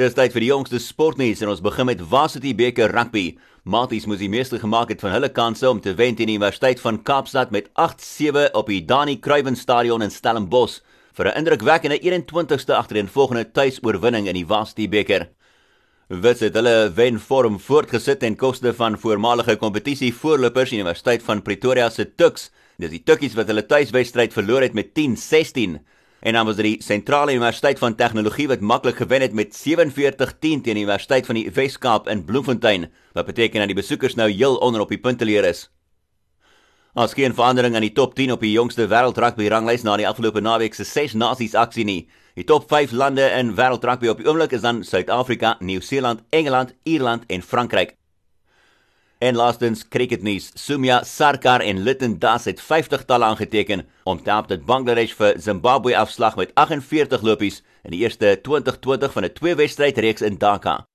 Dit is tyd vir die jongste sportnuus en ons begin met Varsity beker rugby. Maties moes die meeste gemaak het van hulle kansse om te wen teen die Universiteit van Kaapstad met 8-7 op die Dani Kruiven Stadion in Stellenbosch vir 'n indrukwekkende 21ste agtereenvolgende tuisoorwinning in die Varsity beker. Wits het hulle wenvorm voortgesit ten koste van voormalige kompetisie voorlopers Universiteit van Pretoria se Tuks. Dis die Tukkies wat hulle tuiswedstryd verloor het met 10-16. En dan was dit die Sentrale Universiteit van Tegnologie wat maklik gewen het met 47-10 teen die Universiteit van die Wes-Kaap in Bloemfontein, wat beteken dat die besoekers nou heel onder op die punteleer is. As geen verandering aan die top 10 op die jongste wêreldrugby ranglys na die afgelope naweek se 6 nasies aksie nie. Die top 5 lande in wêreldrugby op die oomblik is dan Suid-Afrika, Nieu-Seeland, Engeland, Ierland en Frankryk. En laastens cricketnuus. Sumya Sarkar en Liton Das het 50 talle aangeteken om te help dat Bangladesh vir Zimbabwe afslag met 48 lopies in die eerste 2020 van 'n twee-wedstryd reeks in Dhaka.